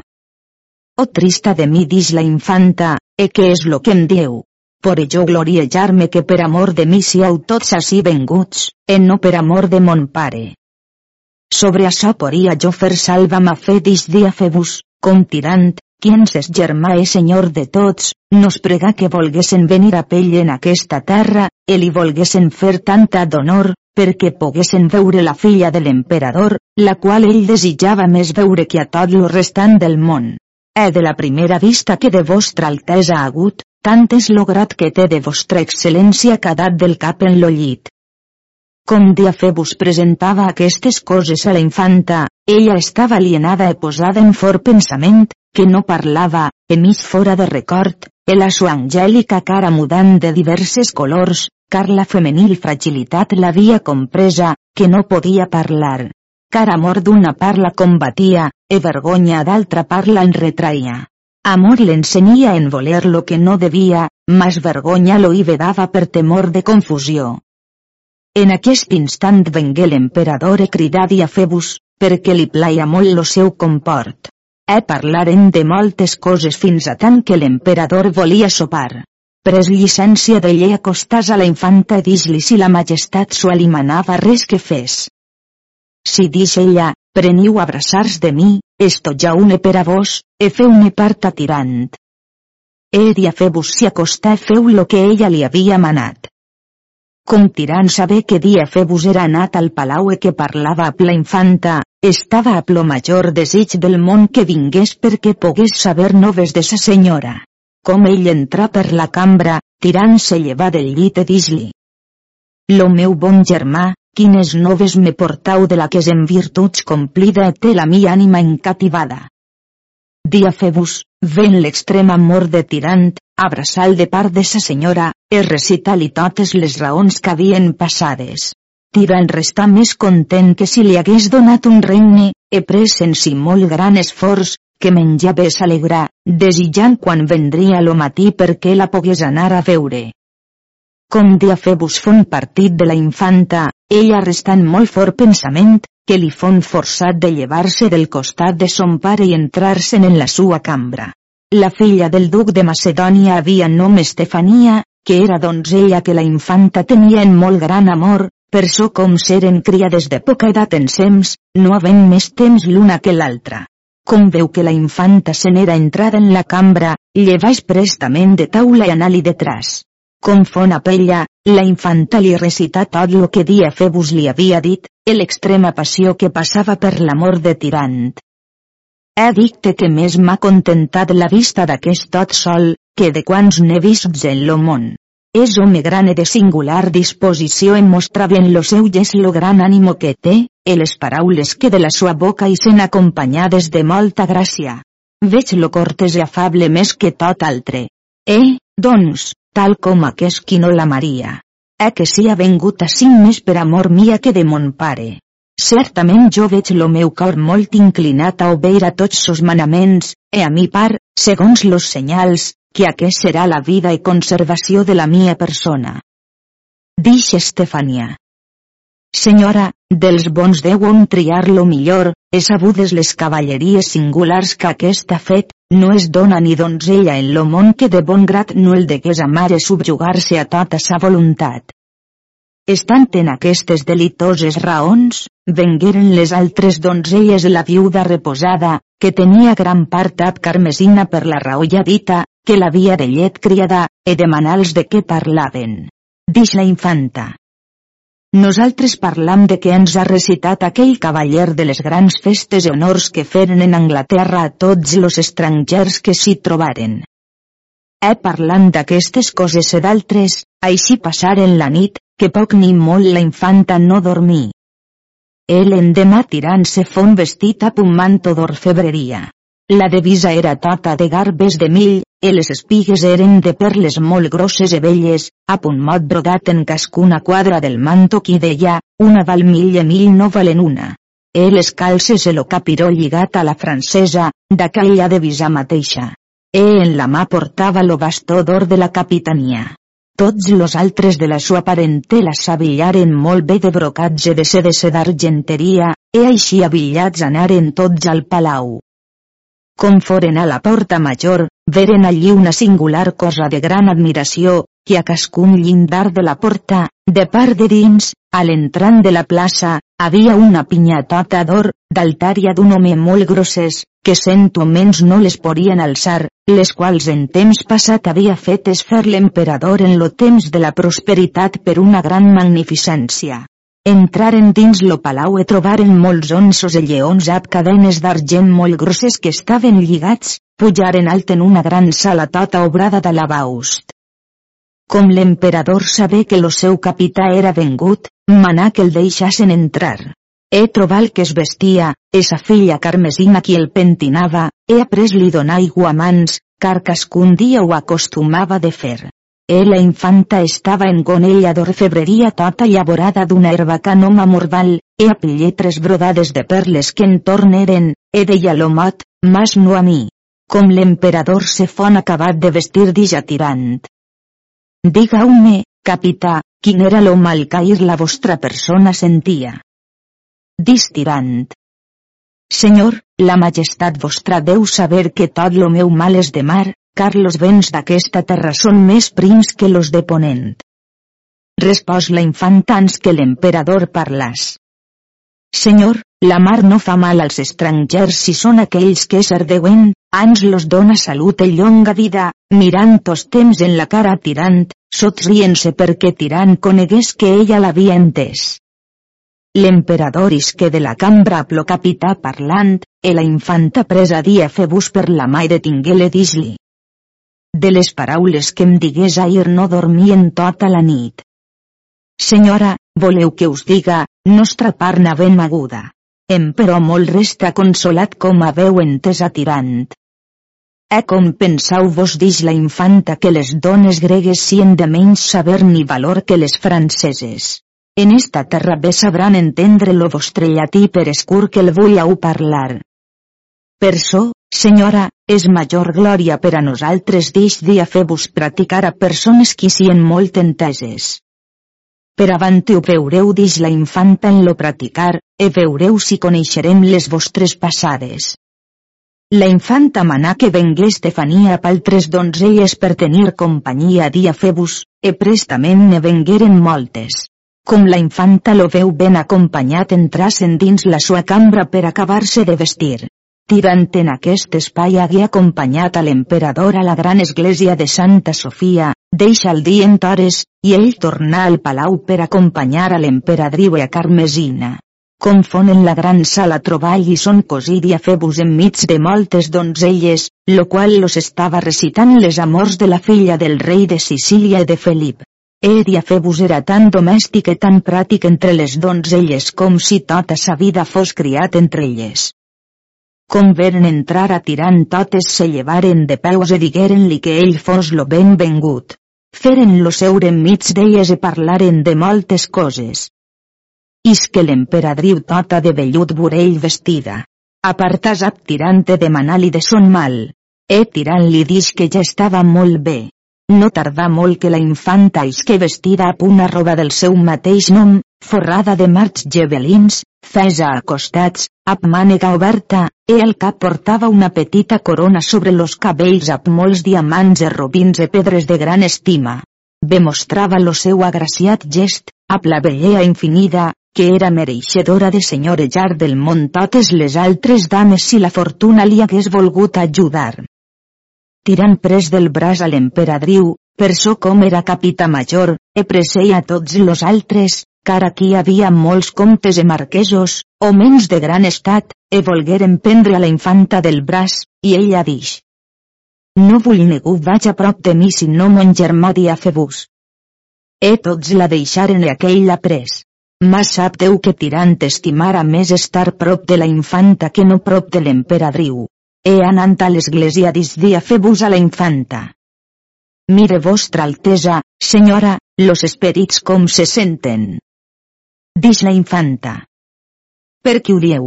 Oh trista de mi dis la infanta, e què és lo que em diu? Por ello gloriejar-me que per amor de mi siau tots així venguts, e no per amor de mon pare. Sobre això poria jo fer salva ma fe dis dia febus, com tirant, quien ses germà és senyor de tots, nos prega que volguessin venir a pell en aquesta terra, e li volguessin fer tanta d'honor, perquè poguessin veure la filla de l'emperador, la qual ell desitjava més veure que a tot lo restant del món. E de la primera vista que de vostra altesa ha hagut, tant és lograt que té de vostra excel·lència quedat del cap en lo llit. Com Diafebus presentava aquestes coses a la infanta, ella estava alienada i posada en fort pensament, que no parlava, e mig fora de record, e la sua angèlica cara mudant de diverses colors, car la femenil fragilitat l'havia compresa, que no podia parlar. Car amor d'una parla combatia, e vergonya d'altra parla en retraia. Amor l'ensenia en voler lo que no devia, mas vergonya lo hi vedava per temor de confusió. En aquest instant vengué l'emperador e cridà Diafebus, perquè li plaia molt lo seu comport. E parlaren de moltes coses fins a tant que l'emperador volia sopar. Pres llicència de llei acostàs a la infanta dis-li si la majestat s'ho alimanava res que fes. Si dix ella, preniu abraçars de mi, esto ja une per a vos, e feu-ne part a tirant. E Diafebus s'hi acostà e feu lo que ella li havia manat. Com tirant saber que dia Febus era anat al palau e que parlava amb la infanta, estava a plo major desig del món que vingués perquè pogués saber noves de sa senyora. Com ell entrà per la cambra, tirant se llevar del llit e dis-li. Lo meu bon germà, quines noves me portau de la que és en virtuts complida té la mi ànima encativada. Diafebus, ven l'extrem amor de tirant, abraçal de part de sa senyora, e recitar-li totes les raons que havien passades. Tirant restà més content que si li hagués donat un regne, e pres en si molt gran esforç, que menjava s'alegrar, desitjant quan vendria lo matí perquè la pogués anar a veure. Com Diafebus fon partit de la infanta, ella restant molt fort pensament, que li fon forçat de llevar-se del costat de son pare i entrar-se'n en la sua cambra. La filla del duc de Macedònia havia nom Estefania, que era donzella que la infanta tenia en molt gran amor, per so com seren criades de poca edat en sems, no havent més temps l'una que l'altra. Com veu que la infanta se n'era entrada en la cambra, llevaix prestament de taula i anar-li detrás. Com fon a pella, la infanta li recità tot lo que dia Febus li havia dit, l'extrema passió que passava per l'amor de Tirant. He dicte que més m'ha contentat la vista d'aquest tot sol, que de quants n'he vist en lo món. És home gran e de singular disposició en mostrar ben lo seu i és lo gran ànimo que té, e les paraules que de la sua boca hi sen acompanyades de molta gràcia. Veig lo cortes i afable més que tot altre. Eh, doncs, tal com aquest qui no la Maria. Eh que si ha vengut així més per amor mia que de mon pare. Certament jo veig lo meu cor molt inclinat a obeir a tots sos manaments, e a mi par, segons los senyals, que aquest serà la vida i conservació de la mia persona. Dix Estefania. Senyora, dels bons deuen triar lo millor, és sabudes les cavalleries singulars que aquest ha fet, no es dona ni donzella en lo món que de bon grat no el degués amar i subjugar-se a tota sa voluntat. Estant en aquestes delitoses raons, vengueren les altres donzelles la viuda reposada, que tenia gran part ab carmesina per la raó ja dita, que l'havia de llet criada, e demanals de què parlaven. Dix la infanta. Nosaltres parlam de què ens ha recitat aquell cavaller de les grans festes i honors que feren en Anglaterra a tots los estrangers que s'hi trobaren. He parlant d'aquestes coses i d'altres, així passaren la nit, que poc ni molt la infanta no dormí. El endemà tirant-se fon vestit a un manto d'orfebreria. La devisa era tota de garbes de mill, i les espigues eren de perles molt grosses i velles, a punt mot brodat en cascuna quadra del manto qui deia, una val mil i mil no valen una. E les calces e lo capiró lligat a la francesa, d'aquella devisa mateixa. E en la mà portava lo bastó d'or de la capitania. Tots los altres de la sua parentela s'avillaren molt bé de brocatge de sedes d'argenteria, e així avillats anaren tots al palau. Com foren a la porta major, veren allí una singular cosa de gran admiració, que a cascun llindar de la porta, de part de dins, a l'entrant de la plaça, havia una pinyatota d'or, d'altària d'un home molt grosses, que cent homens no les podien alçar, les quals en temps passat havia fet esfer l'emperador en lo temps de la prosperitat per una gran magnificència. Entraren dins lo palau e trobaren molts onsos e lleons amb cadenes d'argent molt grosses que estaven lligats, pujaren alt en una gran sala tota obrada de lavaust. Com l'emperador sabé que lo seu capità era vengut, manà que el deixassen entrar. He trobat que es vestia, esa filla carmesina qui el pentinava, he après li donar aigua a mans, car cascun dia ho acostumava de fer. E la infanta estava en gonella d'orfebreria tota llavorada d'una herba canoma morval, e a pilletres brodades de perles que en torn eren, e deia l'homot, mas no a mi. Com l'emperador se fon acabat de vestir d'ija tirant. Diga-me, capità, quin era lo mal cair la vostra persona sentia. Dis tirant. Senyor, la majestat vostra deu saber que tot lo meu mal és de mar, car los vents d'aquesta terra són més prims que los de ponent. Respòs la infanta ans que l'emperador parlàs. Senyor, la mar no fa mal als estrangers si són aquells que serdeuen, ans los dona salut i llonga vida, mirant tos temps en la cara tirant, sotrient-se perquè tirant conegués que ella l'havia entès. L'emperador isque de la cambra plo capità parlant, e la infanta presa dia febus per la mà i detingué-le dis-li. De les paraules que em digués ahir no dormien tota la nit. Senyora, voleu que us diga, nostra parna ben aguda. Em però molt resta consolat com haveu entès a tirant. E com pensau vos dix la infanta que les dones gregues sien de menys saber ni valor que les franceses. En esta terra bé sabran entendre lo vostre llatí per escur que el vull au parlar. Per so, Senyora, és major glòria per a nosaltres dix dia fer-vos practicar a persones qui sien molt enteses. Per avant ho veureu dix la infanta en lo practicar, e veureu si coneixerem les vostres passades. La infanta manà que vengué Estefania paltres donzelles per tenir companyia dia febus, e prestament ne vengueren moltes. Com la infanta lo veu ben acompanyat entrasen dins la sua cambra per acabar-se de vestir. Tirant en aquest espai hagué acompanyat a l'emperador a la gran església de Santa Sofia, deixa el dia en tores, i ell tornà al palau per acompanyar a l'emperadriu a Carmesina. Confonen la gran sala troball i són cosir i a febus enmig de moltes donzelles, lo qual los estava recitant les amors de la filla del rei de Sicília i de Felip. Ed i Febus era tan domèstic i tan pràtic entre les donzelles com si tota sa vida fos criat entre elles. Com veren entrar a tirant totes se llevaren de peus e digueren-li que ell fos lo ben vengut. Feren-lo seure enmig d'elles i parlaren de moltes coses. is que l'emperadriu tota de vellut vorell vestida. Apartàs ap tirante de manal i de son mal. E tirant li dix que ja estava molt bé. No tardà molt que la infanta isque vestida ap una roba del seu mateix nom, forrada de marcs gebelins, fesa a costats, ap mànega oberta, e al cap portava una petita corona sobre los cabells ap molts diamants e robins e pedres de gran estima. Demostrava lo seu agraciat gest, ap la bellea infinida, que era mereixedora de senyorejar del món totes les altres dames si la fortuna li hagués volgut ajudar. Tirant pres del braç a l'emperadriu, per so com era capità major, e preseia tots los altres, car aquí havia molts comtes e marquesos, menys de gran estat, e volgueren prendre a la infanta del braç, i ella dix. No vull ningú vaig a prop de mi si no mon germà dia febus. E tots la deixaren i aquell la pres. Mas sap Déu que tirant estimara més estar prop de la infanta que no prop de l'emperadriu. He anant a l'església dia fer-vos a la infanta. Mire vostra altesa, senyora, los esperits com se senten. Dix la infanta. Per qui ho dieu?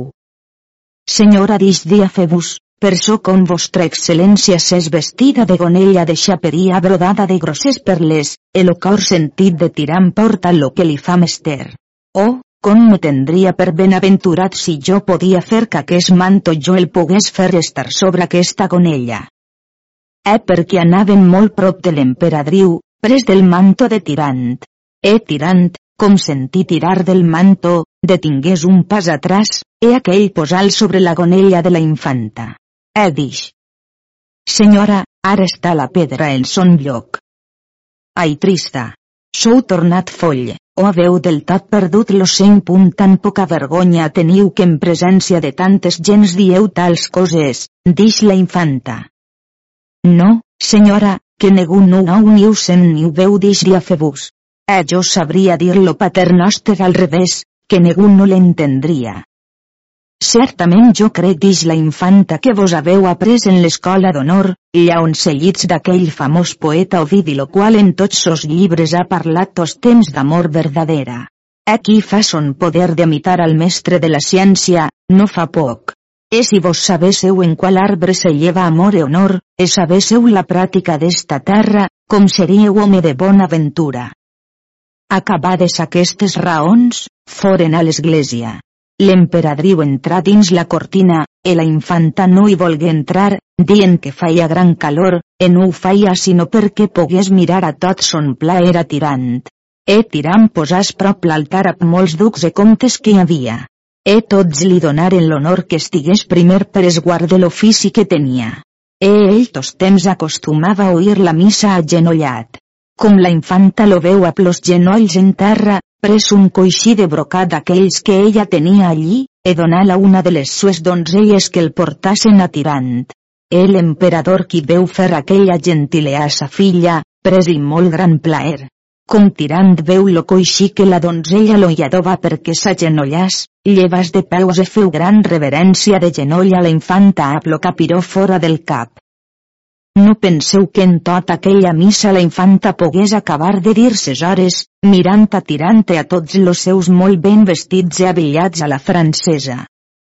Senyora dix dia febus, per so com vostra excel·lència s'és vestida de gonella de xaperia brodada de grosses perles, el cor sentit de tirant porta lo que li fa mester. Oh, com me tendria per benaventurat si jo podia fer que aquest manto jo el pogués fer estar sobre aquesta gonella. Eh perquè anaven molt prop de l'emperadriu, pres del manto de tirant. Eh tirant, com sentí tirar del manto, detingués un pas atrás, e aquell posal sobre la gonella de la infanta. Eh dix. Senyora, ara està la pedra en son lloc. Ai trista. Sou tornat foll, o haveu del tot perdut lo seny punt tan poca vergonya teniu que en presència de tantes gens dieu tals coses, dix la infanta. No, senyora, que negu no ho ni ho sent ni ho veu dix-li a febus. Eh jo sabria dir-lo paternoster al revés, que negu no l'entendria. Certament jo crec dix la infanta que vos haveu après en l'escola d'honor, llaonsellits d'aquell famós poeta Ovidi lo qual en tots sos llibres ha parlat tos temps d'amor verdadera. Aquí fa son poder d'imitar al mestre de la ciència, no fa poc. E si vos sabésseu en qual arbre se lleva amor e honor, e sabésseu la pràctica d'esta terra, com seríeu home de bona ventura. Acabades aquestes raons, foren a l'església. L'emperadriu entrà dins la cortina, e la infanta no hi volgué entrar, dient que feia gran calor, e no ho feia sinó perquè pogués mirar a tot son pla era tirant. E tirant posàs prop l'altar amb molts ducs e comtes que hi havia. E tots li donaren l'honor que estigués primer per esguard de l'ofici que tenia. E ell tos temps acostumava a oir la missa agenollat. Com la infanta lo veu a plos genolls en terra, pres un coixí de brocat d'aquells que ella tenia allí, e donà-la una de les sues donzelles que el portassen tirant. El emperador qui veu fer aquella gentilea a sa filla, pres i molt gran plaer. Com tirant veu lo coixí que la donzella lo lladova perquè s'agenollàs, llevas de peus e feu gran reverència de genoll a la infanta a lo capiró fora del cap. No penseu que en tota aquella missa la infanta pogués acabar de dir ses hores, mirant a tirante a tots los seus molt ben vestits i abillats a la francesa.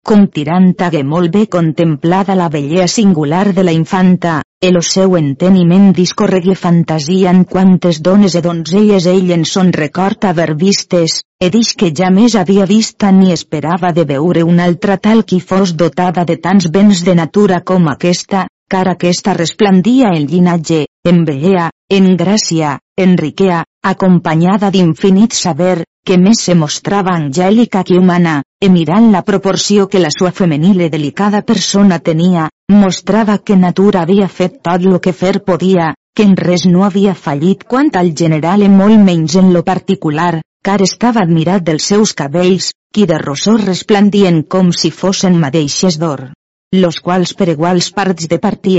Com tirant hagué molt bé contemplada la bellea singular de la infanta, el seu enteniment discorregué fantasia en quantes dones e donzelles ell en son record haver vistes, e dix que ja més havia vista ni esperava de veure una altra tal qui fos dotada de tants béns de natura com aquesta, car aquesta resplendia en llinatge, en bellea, en gràcia, en riquea, acompanyada d'infinit saber, que més se mostrava angèlica que humana, e mirant la proporció que la sua femenil i delicada persona tenia, mostrava que natura havia fet tot lo que fer podia, que en res no havia fallit quant al general i molt menys en lo particular, car estava admirat dels seus cabells, qui de rosor resplendien com si fossin madeixes d'or los quals per iguals parts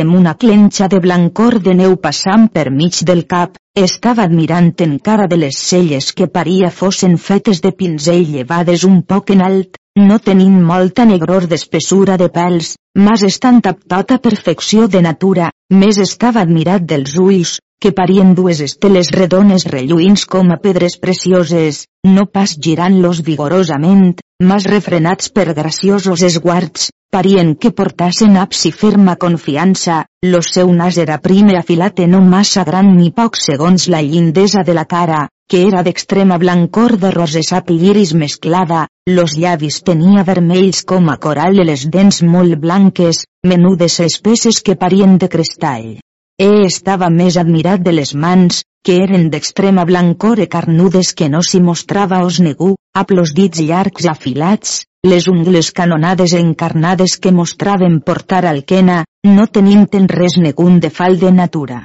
amb una clenxa de blancor de neu passant per mig del cap, estava admirant encara de les celles que paria fossin fetes de pinzell llevades un poc en alt, no tenint molta negror d'espessura de pèls, mas estant amb tota perfecció de natura, més estava admirat dels ulls, que parien dues esteles redones relluïns com a pedres precioses, no pas girant-los vigorosament, mas refrenats per graciosos esguards, parien que portassen i ferma confiança, lo seu nas era prime afilat i no massa gran ni poc segons la llindesa de la cara, que era d'extrema blancor de rosesap lliris mesclada, los llavis tenia vermells com a coral i les dents molt blanques, menudes espesses que parien de cristall. E estava més admirat de les mans, que eren d'extrema blancor e carnudes que no s'hi mostrava os negu, amb los dits llargs afilats, les ungles canonades e encarnades que mostraven portar alquena, no tenint en res negun de fal de natura.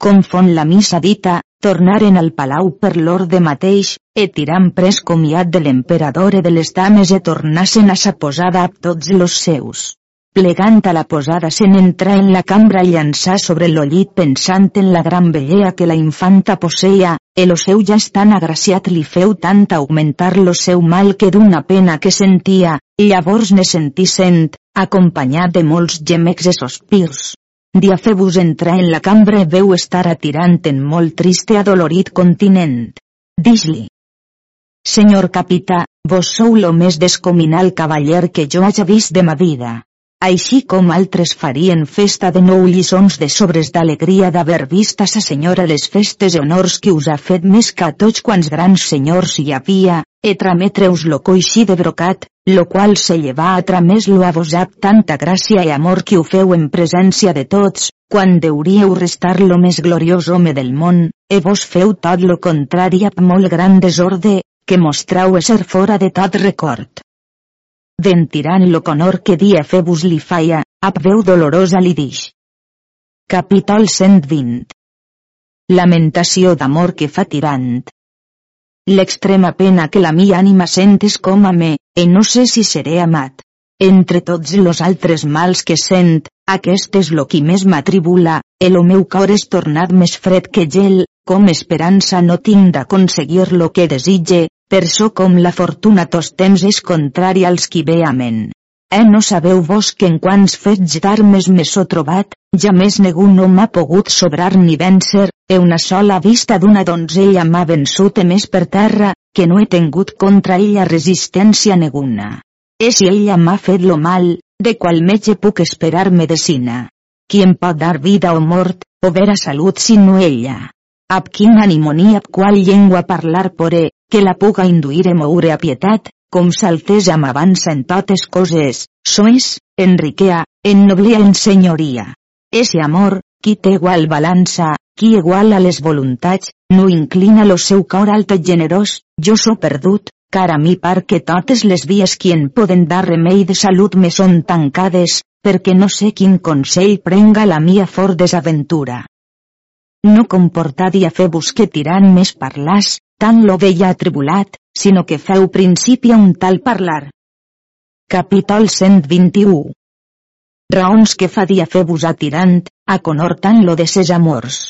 Com fon la missa dita, tornaren al palau per l'orde mateix, e tirant pres comiat de l'emperador e de les dames e tornassen a sa posada amb tots los seus. Plegant a la posada se'n entra en la cambra i llançar sobre el llit pensant en la gran bellea que la infanta posseia, el seu ja estan agraciat li feu tant augmentar lo seu mal que d'una pena que sentia, llavors ne sentí sent, acompanyat de molts gemecs i sospirs. Diafebus entra en la cambra i veu estar atirant en molt triste adolorit continent. Dix-li. Senyor capità, vos sou lo més descominal cavaller que jo haja vist de ma vida així com altres farien festa de nou lliçons de sobres d'alegria d'haver vist a sa senyora les festes i honors que us ha fet més que a tots quants grans senyors hi havia, e trametre-us lo coixí de brocat, lo qual se lleva a tramés lo a vos ap tanta gràcia i amor que ho feu en presència de tots, quan deuríeu restar lo més gloriós home del món, e vos feu tot lo contrari amb molt gran desorde, que mostrau ser fora de tot record ventirant lo conor que dia Febus li faia, ap veu dolorosa li dix. Capítol 120 Lamentació d'amor que fa tirant. L'extrema pena que la mi ànima sentes com a me, e no sé si seré amat. Entre tots los altres mals que sent, aquest és lo qui més m'atribula, el meu cor és tornat més fred que gel, com esperança no tinc d'aconseguir lo que desitge, per so com la fortuna tos temps és contrari als qui ve amen. Eh no sabeu vos que en quants fets d'armes me so trobat, ja més ningú no m'ha pogut sobrar ni vèncer, e una sola vista d'una donzella m'ha vençut e més per terra, que no he tingut contra ella resistència neguna. E si ella m'ha fet lo mal, de qual metge puc esperar medicina? Qui em pot dar vida o mort, o vera salut si no ella? Ab quin ànimo ni ab qual llengua parlar poré, que la puga induir e moure a pietat, com s'altesa m'avança en totes coses, sois, enriquea, en noblia en senyoria. Ese amor, qui té igual balança, qui igual a les voluntats, no inclina lo seu cor alt i generós, jo so perdut, car a mi par que totes les vies qui en poden dar remei de salut me són tancades, perquè no sé quin consell prenga la mia for desaventura. No comportaria fer busque tirant més parlars, tant lo veia atribulat, sinó que feu principi a un tal parlar. Capítol 121 Raons que fa dia fer-vos atirant, a conor tant lo de ses amors.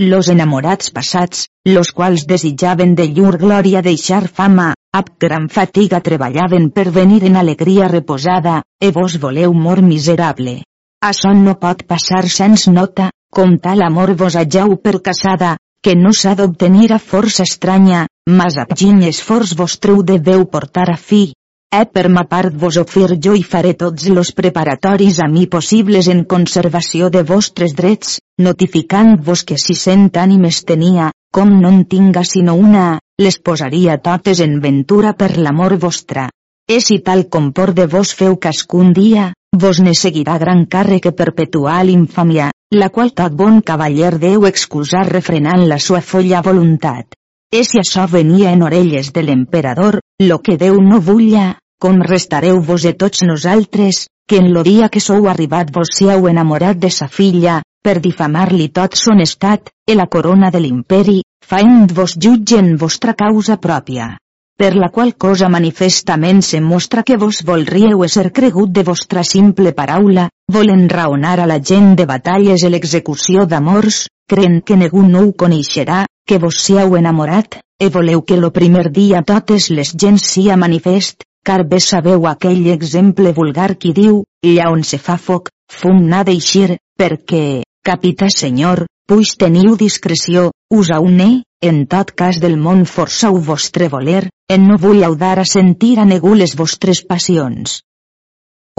Los enamorats passats, los quals desitjaven de llur glòria deixar fama, ab gran fatiga treballaven per venir en alegria reposada, e vos voleu mor miserable. Açò no pot passar sens nota, com tal amor vos hageu per casada, que no s'ha d'obtenir a força estranya, mas a quin esforç vostreu deveu portar a fi. Eh per ma part vos ofir jo i faré tots los preparatoris a mi possibles en conservació de vostres drets, notificant-vos que si cent ànimes tenia, com no en tinga sinó una, les posaria totes en ventura per l'amor vostra. E si tal com por de vos feu cascun dia, vos ne seguirà gran càrrec perpetuar l'infàmia, la qual tot bon cavaller deu excusar refrenant la sua folla voluntat. E si això venia en orelles de l'emperador, lo que Déu no vulla, com restareu vos de tots nosaltres, que en lo dia que sou arribat vos siau enamorat de sa filla, per difamar-li tot son estat, e la corona de l'imperi, faent vos jutge en vostra causa pròpia per la qual cosa manifestament se mostra que vos volríeu ser cregut de vostra simple paraula, volen raonar a la gent de batalles i l'execució d'amors, creen que ningú no ho coneixerà, que vos siau enamorat, e voleu que lo primer dia totes les gens sia manifest, car bé sabeu aquell exemple vulgar qui diu, lla on se fa foc, fum n'ha d'eixir, perquè, capità senyor, Puix teniu discreció, usau-ne, en tot cas del món forçau vostre voler, en no vull audar a sentir a negu les vostres passions.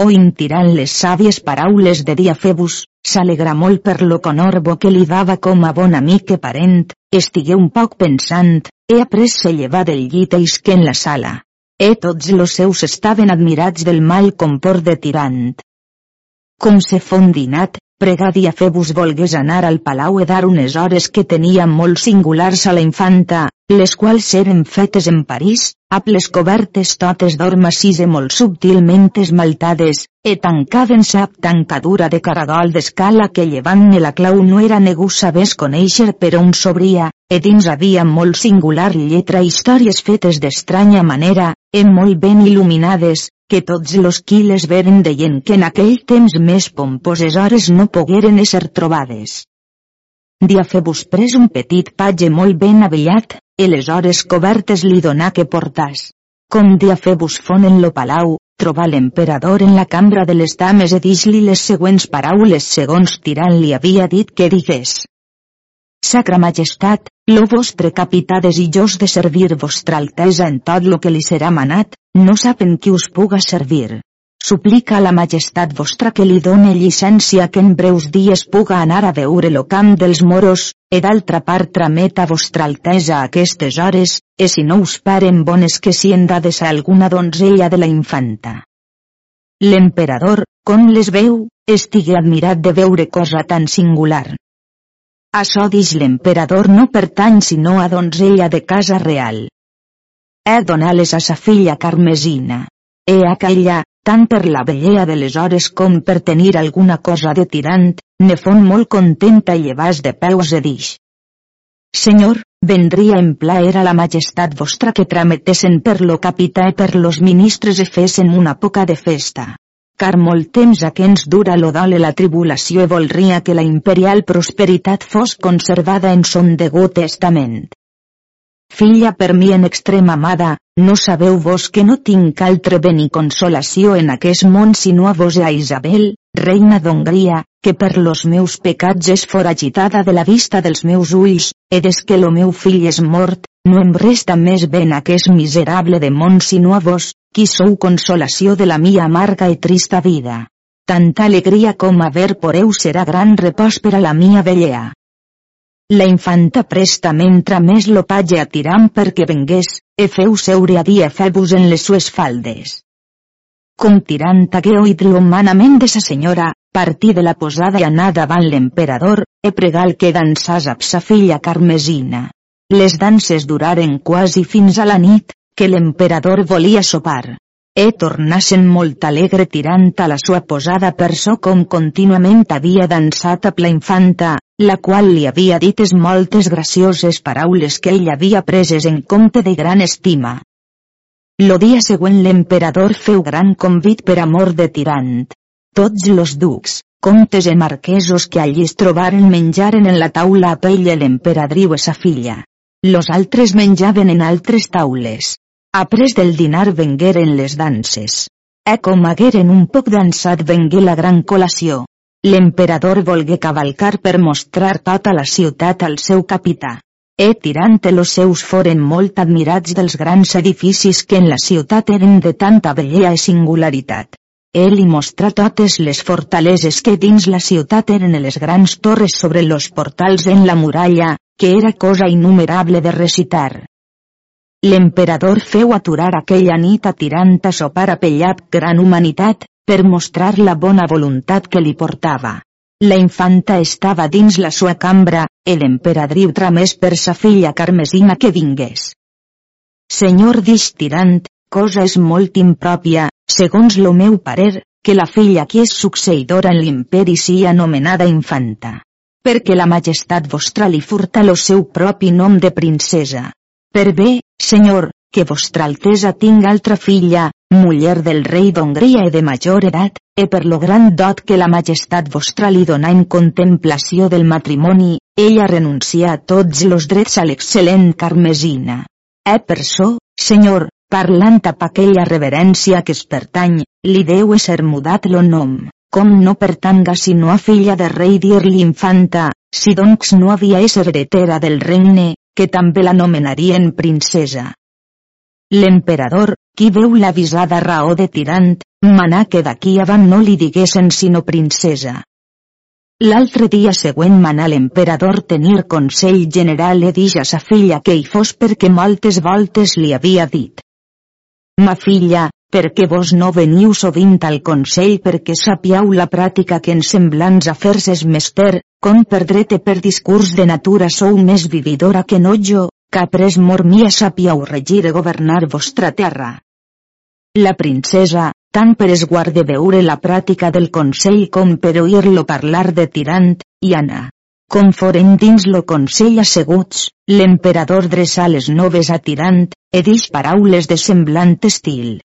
O intirant les sàvies paraules de Diafebus, s'alegra molt per lo conorbo que li dava com a bon amic i parent, estigué un poc pensant, he après se llevar del llit i que en la sala. E tots los seus estaven admirats del mal comport de tirant. Com se fondinat, pregadia Febus volgués anar al palau e dar unes hores que tenia molt singulars a la infanta, les quals eren fetes en París, amb les cobertes totes d'or massís i molt subtilment esmaltades, e tancaven-se amb tancadura de caragol d'escala que llevant-ne la clau no era negu sabés conèixer per on s'obria, e dins havia molt singular lletra històries fetes d'estranya manera, e molt ben il·luminades, que tots los qui les veren deien que en aquell temps més pomposes hores no pogueren ésser trobades. Diafebus pres un petit patge molt ben avellat, i les hores cobertes li donà que portàs. Com Diafebus fon en lo palau, trobà l'emperador en la cambra de les dames i dix-li les següents paraules segons Tirant li havia dit que digués. Sacra Majestat, lo vostre capità desitjós de servir vostra altesa en tot lo que li serà manat, no saben qui us puga servir. Suplica a la majestat vostra que li done llicència que en breus dies puga anar a veure lo camp dels moros, e d'altra part tramet a vostra altesa aquestes hores, e si no us paren bones que si en de ser alguna donzella de la infanta. L'emperador, com les veu, estigui admirat de veure cosa tan singular. Açò dix l'emperador no pertany sinó a donzella de casa real. He donat-les a sa filla Carmesina. He aquella, tant per la bellea de les hores com per tenir alguna cosa de tirant, ne fon molt contenta i llevas de peus e dix. Senyor, vendria en plaer a la majestat vostra que trametessen per lo capità i per los ministres e fessen una poca de festa car molt temps a que ens dura lo dole la tribulació i volria que la imperial prosperitat fos conservada en son degut testament. Filla per mi en extrema amada, no sabeu vos que no tinc altre ben i consolació en aquest món sinó a vos a Isabel, reina d'Hongria, que per los meus pecats és foragitada de la vista dels meus ulls, e des que lo meu fill és mort, no em resta més ben aquest miserable de món sinó a vos, qui sou consolació de la mia amarga i trista vida. Tanta alegria com haver poreu serà gran repòs per a la mia vellea. La infanta prestament tramés lo patge a Tiram perquè vengués, e feu seure a dia febus en les sues faldes. Com Tirant hagué oït l'humanament de sa senyora, partí de la posada i anà davant l'emperador, e pregal que dansàs ab sa filla Carmesina. Les danses duraren quasi fins a la nit, que l'emperador volia sopar. E tornassen molt alegre tirant a la sua posada per so com contínuament havia dansat a la infanta, la qual li havia dites moltes gracioses paraules que ell havia preses en compte de gran estima. Lo dia següent l'emperador feu gran convit per amor de tirant. Tots los ducs, comtes i marquesos que allí es trobaren menjaren en la taula a pell l'emperadriu i sa filla. Los altres menjaven en altres taules. Après del dinar vengueren les danses. E com hagueren un poc dansat vengué la gran col·lació. L'emperador volgué cavalcar per mostrar tota la ciutat al seu capità. E tirant los seus foren molt admirats dels grans edificis que en la ciutat eren de tanta bellea i singularitat. Ell li mostrà totes les fortaleses que dins la ciutat eren les grans torres sobre los portals en la muralla, que era cosa innumerable de recitar. L'emperador feu aturar aquella nit a tirant a sopar a pellat gran humanitat, per mostrar la bona voluntat que li portava. La infanta estava dins la sua cambra, e l'emperadriu tramés per sa filla Carmesina que vingués. Senyor dix tirant, cosa és molt impròpia, segons lo meu parer, que la filla qui és succeïdora en l'imperi sia anomenada infanta. Perquè la majestat vostra li furta lo seu propi nom de princesa. Per bé, senyor, que vostra altesa tinga altra filla, muller del rei d'Hongria i de major edat, e per lo gran dot que la majestat vostra li dona en contemplació del matrimoni, ella renuncia a tots los drets a l'excel·lent Carmesina. E per so, senyor, parlant amb aquella reverència que es pertany, li deu ser mudat lo nom, com no pertanga sinó a filla de rei dir-li infanta, Si doncs no havia ésser heretera del regne, que també l'anomenarien princesa. L'emperador, qui veu la visada raó de tirant, manà que d'aquí avant no li diguessin sinó princesa. L'altre dia següent manà l'emperador tenir consell general e dix a sa filla que hi fos perquè moltes voltes li havia dit. Ma filla, perquè vos no veniu sovint al Consell perquè sapiau la pràctica que en semblants afers és mester, com per drete per discurs de natura sou més vividora que no jo, que pres mor mia sapiau regir i governar vostra terra. La princesa, tant per esguard de veure la pràctica del Consell com per oir-lo parlar de tirant, i Anna. Com foren dins lo Consell asseguts, l'emperador dreçà les noves a tirant, e dix paraules de semblant estil.